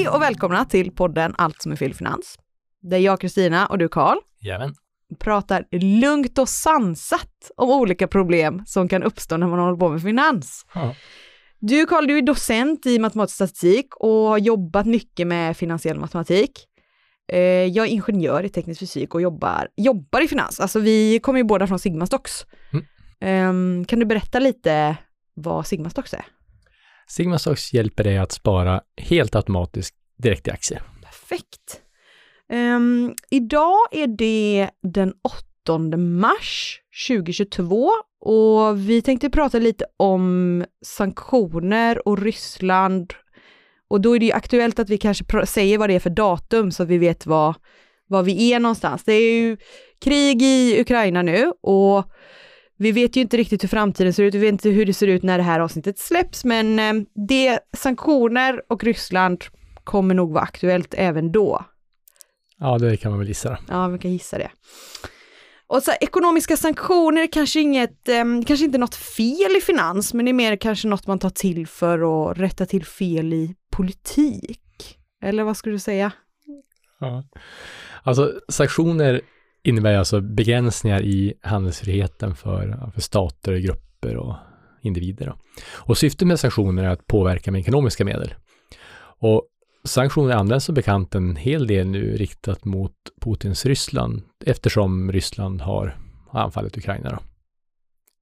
Hej och välkomna till podden Allt som är fel i finans. Där jag Kristina och du Karl pratar lugnt och sansat om olika problem som kan uppstå när man håller på med finans. Ja. Du Karl, du är docent i matematisk statistik och har jobbat mycket med finansiell matematik. Eh, Jag är ingenjör i teknisk fysik och jobbar, jobbar i finans. Alltså vi kommer ju båda från Sigmastocks. Mm. Ehm, Kan du berätta lite vad Sigmastocks är? Sigma Stocks hjälper dig att spara helt automatiskt direkt i aktier. Perfekt. Um, idag är det den 8 mars 2022 och vi tänkte prata lite om sanktioner och Ryssland. Och då är det ju aktuellt att vi kanske säger vad det är för datum så att vi vet vad, vad vi är någonstans. Det är ju krig i Ukraina nu och vi vet ju inte riktigt hur framtiden ser ut, vi vet inte hur det ser ut när det här avsnittet släpps, men ehm, det sanktioner och Ryssland kommer nog vara aktuellt även då. Ja, det kan man väl gissa. Ja, vi kan gissa det. Och så här, ekonomiska sanktioner kanske inget, eh, kanske inte något fel i finans, men det är mer kanske något man tar till för att rätta till fel i politik. Eller vad skulle du säga? Ja. Alltså sanktioner innebär alltså begränsningar i handelsfriheten för, för stater, grupper och individer. Då. Och syftet med sanktioner är att påverka med ekonomiska medel. Och sanktioner används som bekant en hel del nu riktat mot Putins Ryssland eftersom Ryssland har anfallit Ukraina då.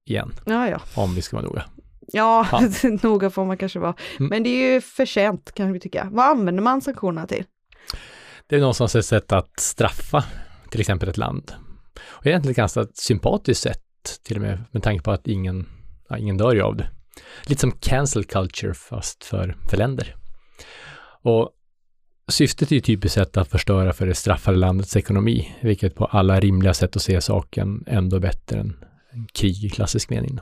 Igen, Ja, ja. om vi ska vara noga. Ja, noga får man kanske vara. Mm. Men det är ju för sent kan vi tycka. Vad använder man sanktionerna till? Det är någonstans ett sätt att straffa till exempel ett land. Och egentligen ett ganska sympatiskt sätt till och med med tanke på att ingen, ja, ingen dör ju av det. Lite som cancel culture fast för, för länder. Och syftet är ju typiskt sett att förstöra för det straffade landets ekonomi, vilket på alla rimliga sätt att se saken ändå bättre än krig i klassisk mening.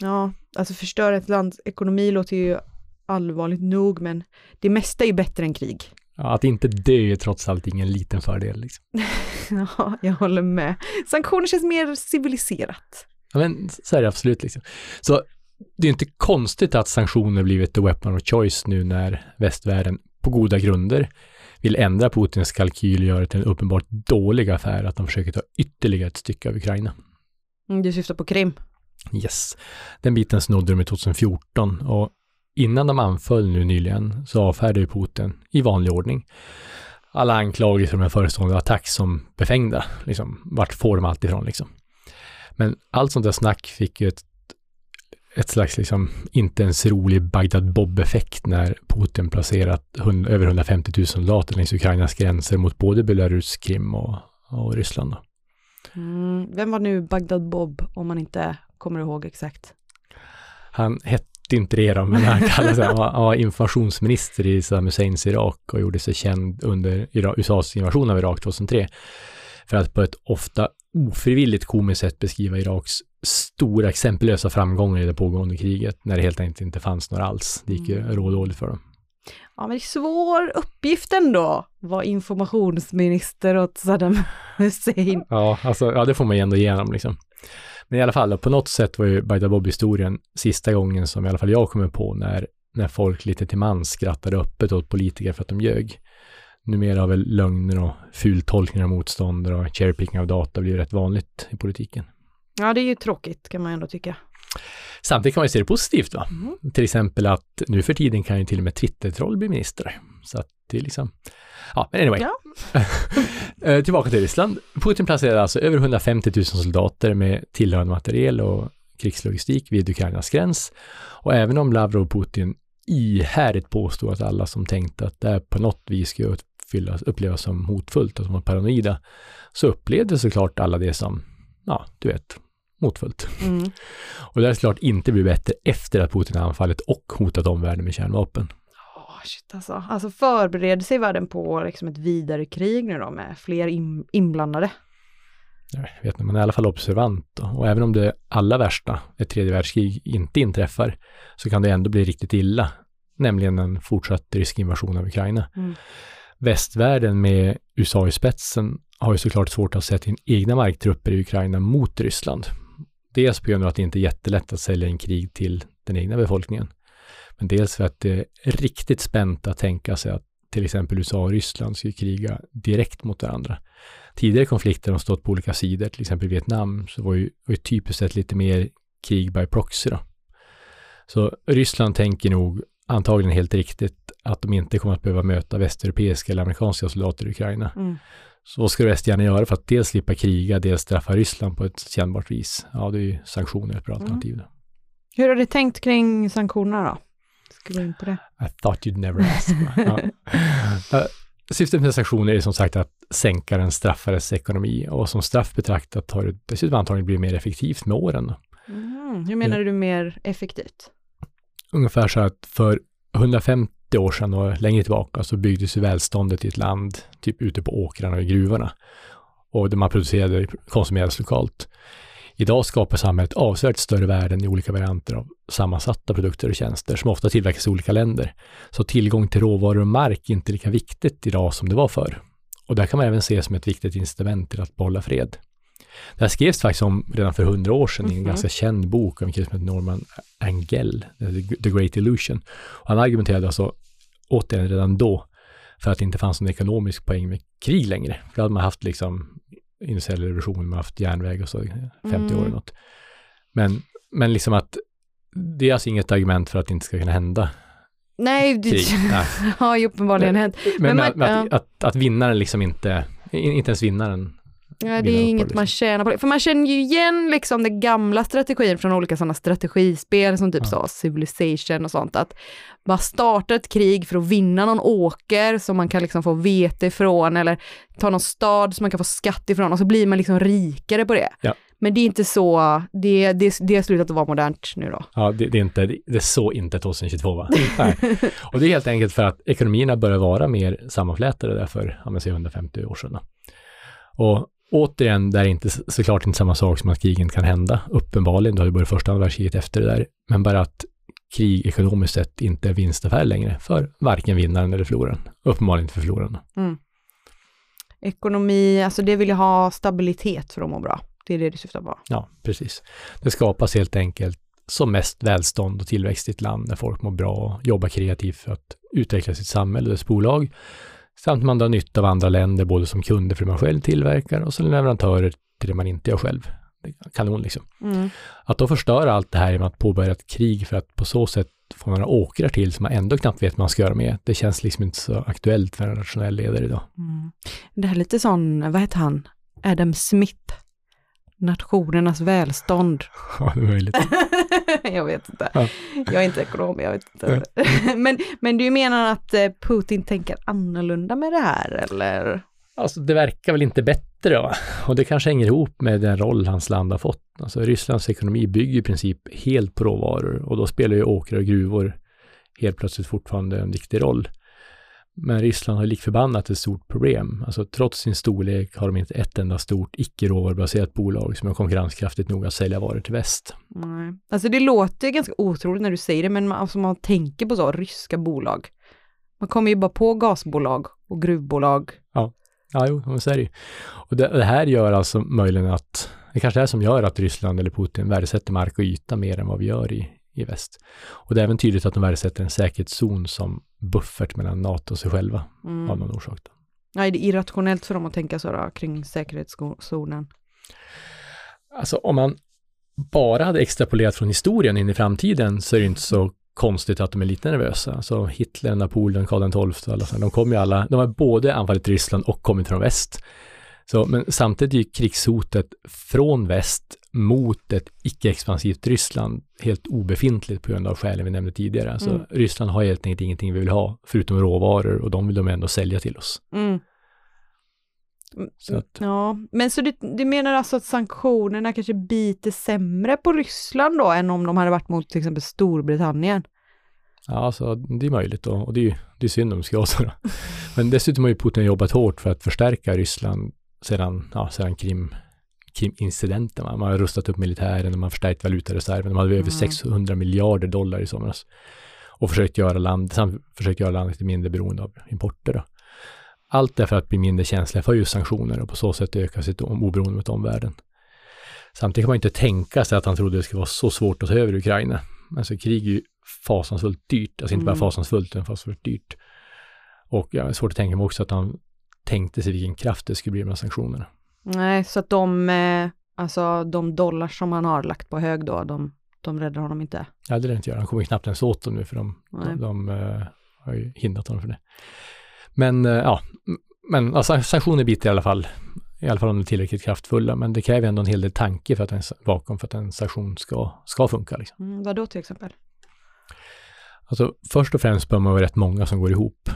Ja, alltså förstöra ett lands ekonomi låter ju allvarligt nog, men det mesta är ju bättre än krig. Ja, att inte dö är trots allt ingen liten fördel. Liksom. Ja, jag håller med. Sanktioner känns mer civiliserat. Ja, men så är det absolut. Liksom. Så det är inte konstigt att sanktioner blivit the weapon of choice nu när västvärlden på goda grunder vill ändra Putins kalkyl och göra det till en uppenbart dålig affär att de försöker ta ytterligare ett stycke av Ukraina. Mm, Du syftar på Krim. Yes, den biten snodde de i 2014 och innan de anföll nu nyligen så avfärdade Putin i vanlig ordning alla anklagelser om en förestående attack som befängda. Liksom, vart får de allt ifrån liksom? Men allt sånt där snack fick ju ett, ett slags liksom inte ens rolig Bagdad Bob-effekt när Putin placerat hund, över 150 000 soldater längs Ukrainas gränser mot både Belarus, Krim och, och Ryssland. Mm, vem var nu Bagdad Bob, om man inte kommer ihåg exakt? Han hette inte det då, men han kallade sig, han var, informationsminister i Saddam Husseins Irak och gjorde sig känd under USAs invasion av Irak 2003 för att på ett ofta ofrivilligt komiskt sätt beskriva Iraks stora exempellösa framgångar i det pågående kriget när det helt enkelt inte fanns några alls. Det gick ju Mm. rådåligt för dem. Ja, men det är svår uppgift ändå, vara informationsminister åt Saddam Hussein. Ja, alltså, ja, det får man ju ändå igenom liksom. Men i alla fall, på något sätt var ju Bagdad Bob-historien sista gången som i alla fall jag kommer på när, när folk lite till mans skrattade öppet åt politiker för att de ljög. Numera har väl lögner och fultolkningar av motståndare och cherrypicking av data blivit rätt vanligt i politiken. Ja, det är ju tråkigt kan man ändå tycka. Samtidigt kan man ju se det positivt va? Mm. Till exempel att nu för tiden kan ju till och med Twitter-troll bli minister. Så att det är liksom, ja men anyway. Ja. Eh, Tillbaka till Ryssland. Putin placerade alltså över 150 000 soldater med tillhörande materiel och krigslogistik vid Ukrainas gräns. Och även om Lavrov och Putin ihärdigt påstod att alla som tänkte att det här på något vis skulle upplevas som hotfullt och som var paranoida, så upplevde såklart alla det som, ja, du vet, motfullt. Mm. Och det har såklart inte blivit bättre efter att Putin har anfallit och hotat omvärlden med kärnvapen. Ja, shit alltså. alltså förbereder sig världen på liksom ett vidare krig nu då med fler in, inblandade? Jag vet inte, man är i alla fall observant då. och även om det allra värsta, ett tredje världskrig, inte inträffar så kan det ändå bli riktigt illa, nämligen en fortsatt rysk invasion av Ukraina. Mm. Västvärlden med USA i spetsen har ju såklart svårt att sätta in egna marktrupper i Ukraina mot Ryssland. Dels på grund av att det inte är jättelätt att sälja en krig till den egna befolkningen. Men dels för att det är riktigt spänt att tänka sig att till exempel USA och Ryssland skulle kriga direkt mot varandra. Tidigare konflikter har stått på olika sidor, till exempel Vietnam, så var ju, var ju typiskt sett lite mer krig by proxy då. Så Ryssland tänker nog antagligen helt riktigt att de inte kommer att behöva möta västeuropeiska eller amerikanska soldater i Ukraina. Mm. Så vad ska gärna göra för att dels slippa kriga, dels straffa Ryssland på ett kännbart vis? Ja, det är ju sanktioner ett bra Mm. alternativ. Då. Hur har du tänkt kring sanktionerna då? Ska vi in på det? I thought you'd never ask. ja. Syftet med sanktioner är som sagt att sänka den straffades ekonomi och som straff betraktat har det dessutom antagligen blivit mer effektivt med åren. Mm. Hur menar du mer effektivt? Ungefär så att för 150 år sedan och längre tillbaka så byggdes välståndet i ett land typ ute på åkrarna och i gruvorna och det man producerade konsumerades lokalt. Idag skapar samhället avsevärt större värden i olika varianter av sammansatta produkter och tjänster som ofta tillverkas i olika länder. Så tillgång till råvaror och mark är inte lika viktigt idag som det var förr. Och det kan man även se som ett viktigt incitament till att behålla fred. Det här skrevs faktiskt om redan för hundra år sedan i en Mhm. ganska känd bok av en kille som heter Norman Angell, The Great Illusion. Och han argumenterade alltså återigen redan då för att det inte fanns någon ekonomisk poäng med krig längre. För då hade man haft liksom industriell revolution, man har haft järnväg och så 50 år Mm. eller något. Men, men liksom att det är alltså inget argument för att det inte ska kunna hända Nej, det krig. Nej. har ju uppenbarligen hänt. Men, Men men man- att, att, att, att vinnaren liksom inte, inte ens vinnaren Ja, det är inget man tjänar på. det. För man känner ju igen liksom den gamla strategin från olika sådana strategispel som typ Ja. så Civilization och sånt. Att man startar ett krig för att vinna någon åker som man kan liksom få vete ifrån eller ta någon stad som man kan få skatt ifrån och så blir man liksom rikare på det. Ja. Men det är inte så, det, det, det har slutat att vara modernt nu då. Ja, det, det, är inte, det är så inte 2022 va? Nej. Och det är helt enkelt för att ekonomierna börjar vara mer sammanflätade där för, ja men säg 150 år sedan. Och återigen, det är inte såklart inte samma sak som att krigen kan hända. Uppenbarligen, då har det börjat första världskriget efter det där. Men bara att krig ekonomiskt sett inte är vinstaffär längre för varken vinnaren eller förloraren. Uppenbarligen inte för förloraren. Ekonomi, alltså det vill jag ha stabilitet för att må bra. Det är det det syftar på. Ja, precis. Det skapas helt enkelt som mest välstånd och tillväxt i ett land där folk mår bra och jobbar kreativt för att utveckla sitt samhälle och dess bolag. Samt man drar nytta av andra länder, både som kunder för det man själv tillverkar och som leverantörer till det man inte gör själv. Kanon liksom. Mm. Att då förstöra allt det här genom att påbörja ett krig för att på så sätt få några åkrar till som man ändå knappt vet vad man ska göra med, det känns liksom inte så aktuellt för en rationell ledare idag. Mm. Det här är lite sån, vad heter han, Adam Smith, nationernas välstånd. Ja, det är möjligt. jag vet inte. Ja. Jag är inte ekonom, jag vet inte. men, men du menar att eh, Putin tänker annorlunda med det här eller? Alltså det verkar väl inte bättre va? Och det kanske hänger ihop med den roll hans land har fått. Alltså Rysslands ekonomi bygger i princip helt på råvaror och då spelar ju åkrar och gruvor helt plötsligt fortfarande en viktig roll. Men Ryssland har lik förbannat ett stort problem. Alltså trots sin storlek har de inte ett enda stort icke-råvarubaserat bolag som är konkurrenskraftigt nog att sälja varor till väst. Nej. Alltså det låter ganska otroligt när du säger det, men man, alltså man tänker på så, ryska bolag. Man kommer ju bara på gasbolag och gruvbolag. Ja, jo, men så är det ju. Och det, det här gör alltså möjligen att, det kanske är det som gör att Ryssland eller Putin värdesätter mark och yta mer än vad vi gör i, i väst. Och det är även tydligt att de värdesätter en säkerhetszon som buffert mellan NATO och sig själva Mm. av någon orsak. Då. Nej, det är irrationellt för dem att tänka så då, kring säkerhetszonen. Alltså om man bara hade extrapolerat från historien in i framtiden så är det inte så konstigt att de är lite nervösa. Alltså Hitler, Napoleon, Karl XII, alla de kom ju alla, de har både anfallit Ryssland och kommit från väst. Så, men samtidigt är krigshotet från väst mot ett icke-expansivt Ryssland helt obefintligt på grund av skälen vi nämnde tidigare. Alltså Mm. Ryssland har helt enkelt ingenting vi vill ha förutom råvaror och de vill de ändå sälja till oss. Mm. Så att, Ja, men så du, du menar alltså att sanktionerna kanske biter sämre på Ryssland då än om de hade varit mot till exempel Storbritannien? Ja, alltså, det är möjligt och, och det är ju det är synd om så. Då. Men dessutom har ju Putin jobbat hårt för att förstärka Ryssland sedan, ja, sedan Krim, Krim-incidenten. Man har rustat upp militären och man har förstärkt valutareserven. Man hade över 600 miljarder dollar i somras. Och försökt göra, land, samt försökt göra landet mindre beroende av importer. Då. Allt det för att bli mindre känsliga för just sanktioner och på så sätt öka sitt oberoende mot omvärlden. Samtidigt kan man inte tänka sig att han trodde det skulle vara så svårt att ta över Ukraina. Alltså krig är ju fasansfullt dyrt, alltså inte bara mm. fasansfullt utan fasansfullt dyrt. Och ja, det är svårt att tänka mig också att han tänkte sig vilken kraft det skulle bli med sanktionerna. Nej, så att de, eh, alltså de dollar som han har lagt på hög då, de, de räddar honom inte? Ja, det lär inte göra. Han kommer knappt ens åt dem nu för de, de, de uh, har ju hindrat honom för det. Men uh, ja, men alltså, sanktioner biter i alla fall. I alla fall om de är tillräckligt kraftfulla, men det kräver ändå en hel del tanke för att en, bakom för att en sanktion ska, ska funka. Liksom. Mm, vad då till exempel? Alltså först och främst bör man vara rätt många som går ihop.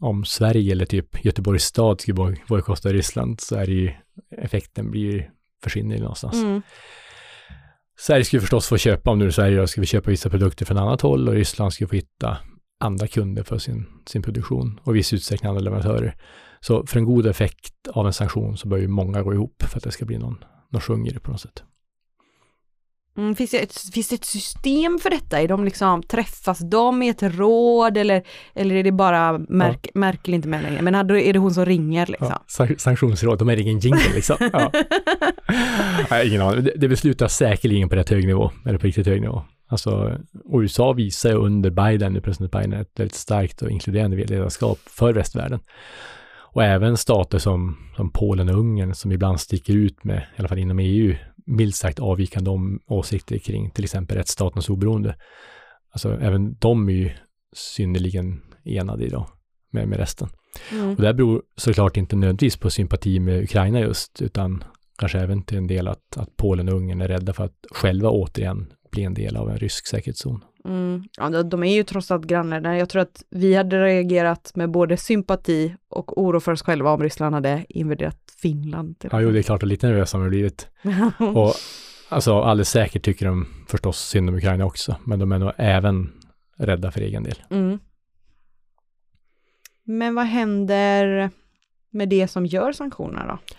Om Sverige eller typ Göteborgs stad skulle bojkotta Ryssland så är det ju, effekten blir, försvinner någonstans. Mm. Sverige skulle förstås få köpa, om nu är Sverige vi köpa vissa produkter från annat håll och Ryssland skulle få hitta andra kunder för sin, sin produktion och viss utsträckning andra leverantörer. Så för en god effekt av en sanktion så bör ju många gå ihop för att det ska bli någon, någon sjung i det på något sätt. Mm, finns, det ett, finns det ett system för detta? Är de liksom, träffas de i ett råd eller, eller är det bara Merk, ja. Merkel inte med längre? Men är det hon som ringer liksom? Ja, sanktionsråd, de är ingen jingle liksom. Ja. Nej, ingen aning. Det, det beslutas säkerligen på rätt hög nivå, eller på riktigt hög nivå. Alltså, och USA visar ju under Biden, nu president Biden, ett väldigt starkt och inkluderande ledarskap för västvärlden. Och även stater som, som Polen och Ungern som ibland sticker ut med, i alla fall inom EU, milt sagt avvikande om, åsikter kring till exempel rättsstatens oberoende. Alltså även de är ju synnerligen enade idag med, med resten. Mm. Och det beror såklart inte nödvändigtvis på sympati med Ukraina just, utan kanske även till en del att, att Polen och Ungern är rädda för att själva återigen bli en del av en rysk säkerhetszon. Mm. Ja, de är ju trots allt grannländer. Jag tror att vi hade reagerat med både sympati och oro för oss själva om Ryssland hade invaderat Finland. Ja, jo, det är klart att lite nervösa har de blivit. och alltså alldeles säkert tycker de förstås synd om Ukraina också, men de är nog även rädda för egen del. Mm. Men vad händer med det som gör sanktionerna då?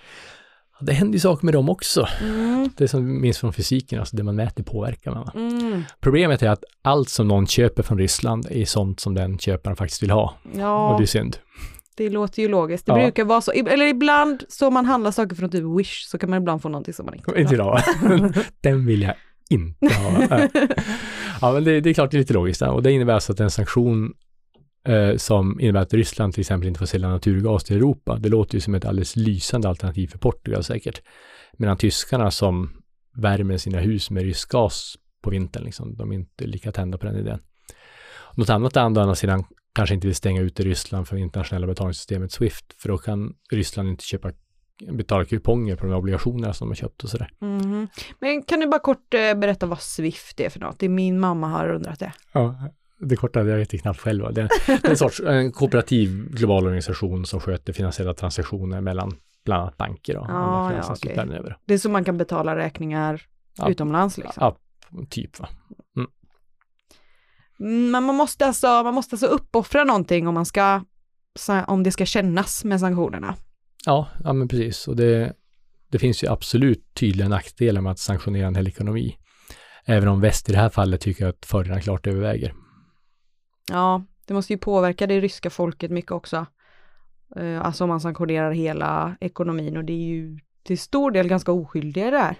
Det händer ju saker med dem också. Mm. Det som minns från fysiken, alltså det man mäter påverkar man. Mm. Problemet är att allt som någon köper från Ryssland är sånt som den köparen faktiskt vill ha. Ja. Och det är synd. Det låter ju logiskt. Det ja. brukar vara så, eller ibland så man handlar saker från typ Wish så kan man ibland få någonting som man inte vill. Inte ha. Den vill jag inte ha. ja, men det, det, är klart det är lite logiskt. Och det innebär alltså att en sanktion eh, som innebär att Ryssland till exempel inte får sälja naturgas till Europa. Det låter ju som ett alldeles lysande alternativ för Portugal säkert. Medan tyskarna som värmer sina hus med rysk gas på vintern, liksom, de är inte lika tända på den idén. Något annat land å andra sidan kanske inte vill stänga ute Ryssland från internationella betalningssystemet Swift, för då kan Ryssland inte köpa betala kuponger på de obligationerna som de har köpt och sådär. Mm. Men kan du bara kort eh, berätta vad Swift är för något? Det är min mamma har undrat det. Ja, det korta, jag vet knappt själv. Det, är en sorts en kooperativ global organisation som sköter finansiella transaktioner mellan bland annat banker och ah, ja, okay. Det är så man kan betala räkningar ja, utomlands liksom? Ja, typ va. Mm. mm. Men man måste alltså, man måste alltså uppoffra någonting om man ska, om det ska kännas med sanktionerna. Ja, ja men precis. Och det, det finns ju absolut tydliga nackdelar med att sanktionera en hel ekonomi. Även om väst i det här fallet tycker att fördelarna klart överväger. Ja, det måste ju påverka det ryska folket mycket också. Uh, alltså om man sanktionerar hela ekonomin och det är ju till stor del ganska oskyldiga det här.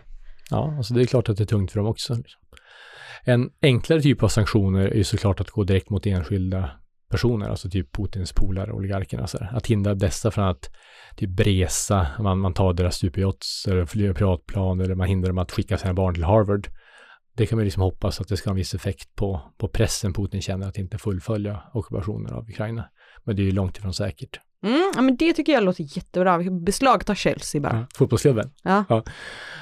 Ja, alltså det är klart att det är tungt för dem också. En enklare typ av sanktioner är ju såklart att gå direkt mot enskilda personer, alltså typ Putins polare, oligarkerna. Så Att hindra dessa från att typ resa, man, man tar deras typ superyachts eller flyga privatplan eller man hindrar dem att skicka sina barn till Harvard det kan man liksom hoppas att det ska ha en viss effekt på, på pressen Putin känner att inte fullfölja ockupationen av Ukraina. Men det är ju långt ifrån säkert. Mm, ja, men det tycker jag låter jättebra. Vi beslagtar Chelsea bara. Ja, fotbollsklubben? Ja. ja.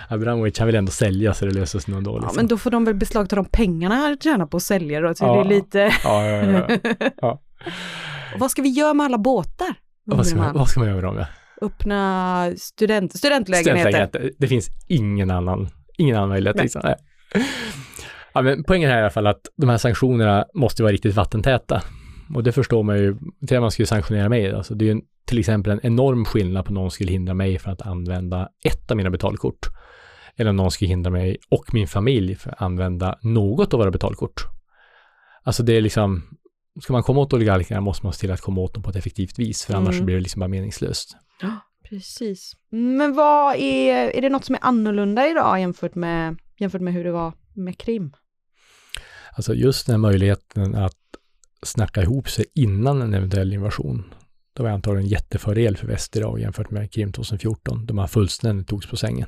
Abramovic, han vill ändå sälja så det löser sig någon dag. Liksom. Ja, men då får de väl beslagta de pengarna han tjänar på att sälja då. Så ja. det är lite... ja, ja, ja. ja. Vad ska vi göra med alla båtar? Vad ska, man, vad ska man göra med dem? Öppna student, studentlägenheter. studentlägenheter. Det finns ingen annan, ingen annan möjlighet. Liksom. Ja, Ja, men poängen här är i alla fall att de här sanktionerna måste vara riktigt vattentäta. Och det förstår man ju till man skulle sanktionera mig. Alltså det är ju till exempel en enorm skillnad på någon skulle hindra mig från att använda ett av mina betalkort. Eller om någon skulle hindra mig och min familj för att använda något av våra betalkort. Alltså det är liksom, ska man komma åt oligarkerna måste man se till att komma åt dem på ett effektivt vis, för annars Mm. blir det liksom bara meningslöst. Precis. Men vad är, är det något som är annorlunda idag jämfört med, jämfört med hur det var med Krim? Alltså just den här möjligheten att snacka ihop sig innan en eventuell invasion. Det var antagligen en jättefördel för väst idag jämfört med Krim 2014, då man fullständigt togs på sängen.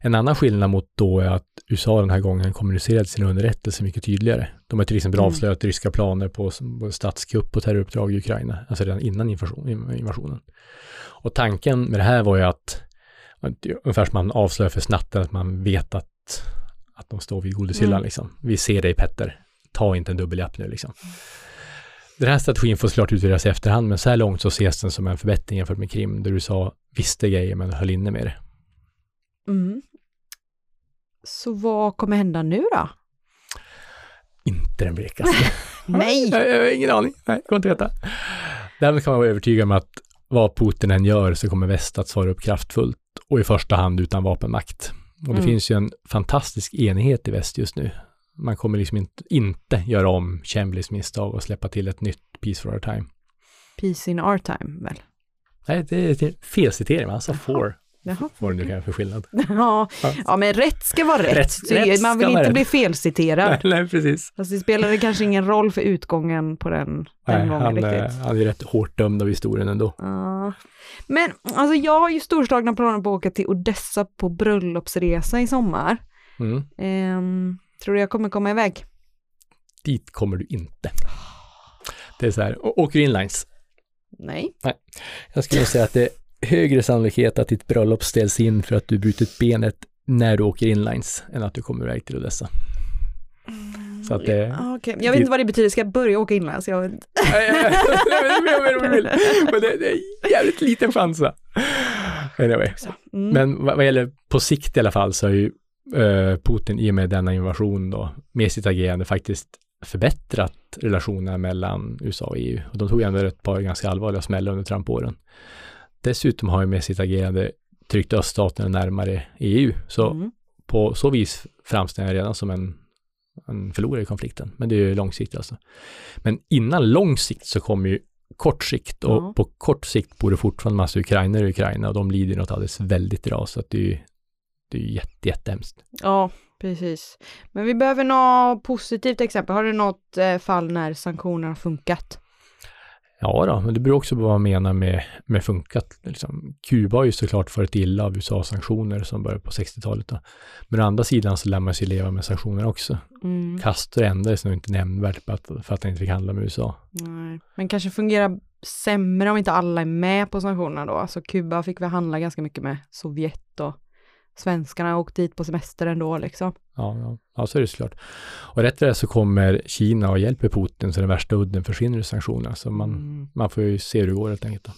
En annan skillnad mot då är att USA den här gången kommunicerade sina underrättelser mycket tydligare. De har till exempel Mm. avslöjat ryska planer på statskupp och terroruppdrag i Ukraina, alltså redan innan invasion, invasionen. Och tanken med det här var ju att, att ungefär som man avslöjar för snatten, att man vet att, att de står vid godishyllan Mm. liksom. Vi ser dig Petter, ta inte en dubbeljapp nu liksom. Den här strategin får såklart utvärderas i efterhand, men så här långt så ses den som en förbättring jämfört med Krim, där USA visste grejer men höll inne med det. Mm. Så vad kommer hända nu då? Inte den blekaste. Nej! Jag, jag har ingen aning. Nej, går inte att veta. Därmed kan man vara övertygad om att vad Putin än gör så kommer väst att svara upp kraftfullt och i första hand utan vapenmakt. Och det Mm. finns ju en fantastisk enighet i väst just nu. Man kommer liksom inte, inte göra om Chambliss misstag och släppa till ett nytt Peace for our time. Peace in our time väl? Nej, det är ett felcitering, han sa for. Jaha. Vad det nu kan vara för skillnad. Ja, Ja. men rätt ska vara rätt. Rätt- rätt man vill inte rätt. bli felciterad. nej, nej, precis. Fast det spelade kanske ingen roll för utgången på den, den Nej, gången han, riktigt. eh, han är rätt hårt dömd av historien ändå. Ja. Men alltså jag har ju storslagna planer på att åka till Odessa på bröllopsresa i sommar. Mm. Ehm, tror du jag kommer komma iväg? Dit kommer du inte. Det är så här, åker inlines. Nej. Jag skulle säga att det högre sannolikhet att ditt bröllop ställs in för att du brutit benet när du åker inlines än att du kommer iväg till Odessa. Så att det... Ja, okej. Jag vet inte vad det betyder, ska jag börja åka inlands? Jag vet inte. Men det, det är jävligt liten chans. Anyway. Mm. Men vad, vad gäller på sikt i alla fall så har ju eh, Putin i och med denna invasion då med sitt agerande faktiskt förbättrat relationerna mellan USA och EU. Och de tog ändå ett par ganska allvarliga smällar under Trump-åren. Dessutom har ju med sitt agerande tryckt öststaterna närmare EU. Så Mm. på så vis framstår jag redan som en, en förlorare i konflikten. Men det är ju långsiktigt alltså. Men innan lång sikt så kommer ju kort sikt och Ja. på kort sikt bor det fortfarande massa ukrainare i Ukraina och de lider något alldeles väldigt idag så att det är ju det är jätte, jättehemskt. Ja, precis. Men vi behöver något positivt exempel. Har du något eh, fall när sanktioner har funkat? Ja då, men det beror också på vad man menar med, med funkat. Liksom. Kuba har ju såklart farit illa av USA-sanktioner som började på 60-talet. Då. Men å andra sidan så lär man sig leva med sanktioner också. Mm. Castor ändrades nog inte nämnvärt på att, för att han inte fick handla med USA. Nej. Men kanske fungerar sämre om inte alla är med på sanktionerna då. Alltså Kuba fick väl handla ganska mycket med Sovjet och svenskarna åkt dit på semester ändå liksom. Ja, ja. ja så är det såklart. Och rätt det så kommer Kina och hjälper Putin så den värsta udden försvinner ur sanktionerna. Så man, Mm. man får ju se hur det går helt enkelt. Då.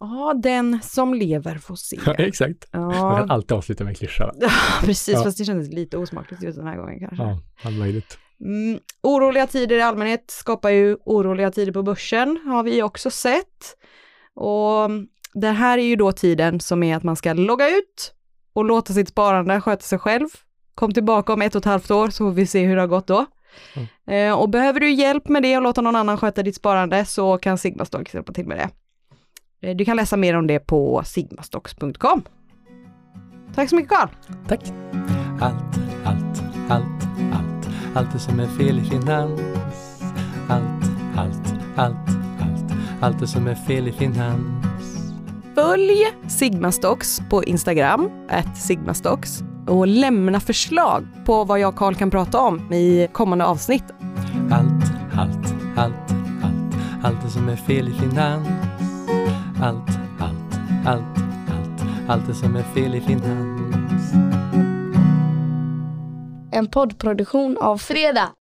Ja, den som lever får se. Ja, exakt. Man kan Ja, alltid avsluta med en klyscha. va? precis. Ja. Fast det kändes lite osmakligt just den här gången kanske. Ja, allt möjligt. Mm, oroliga tider i allmänhet skapar ju oroliga tider på börsen, har vi också sett. Och det här är ju då tiden som är att man ska logga ut och låta sitt sparande sköta sig själv. Kom tillbaka om ett och ett halvt år så får vi se hur det har gått då. Eh, och behöver du hjälp med det och låta någon annan sköta ditt sparande så kan Sigmastocks hjälpa till med det. Eh, du kan läsa mer om det på sigmastocks.com. Tack så mycket Carl! Tack. Allt, allt, allt, allt. Allt det som är fel i finans. Allt, allt, allt, allt. Allt det som är fel i finans. Följ Sigmastocks på Instagram, at Sigmastocks och lämna förslag på vad jag och Carl kan prata om i kommande avsnitt. Allt, allt, allt, allt. Allt det som är fel i finans. Allt, allt, allt, allt. Allt det som är fel i finans. En poddproduktion av Fredag.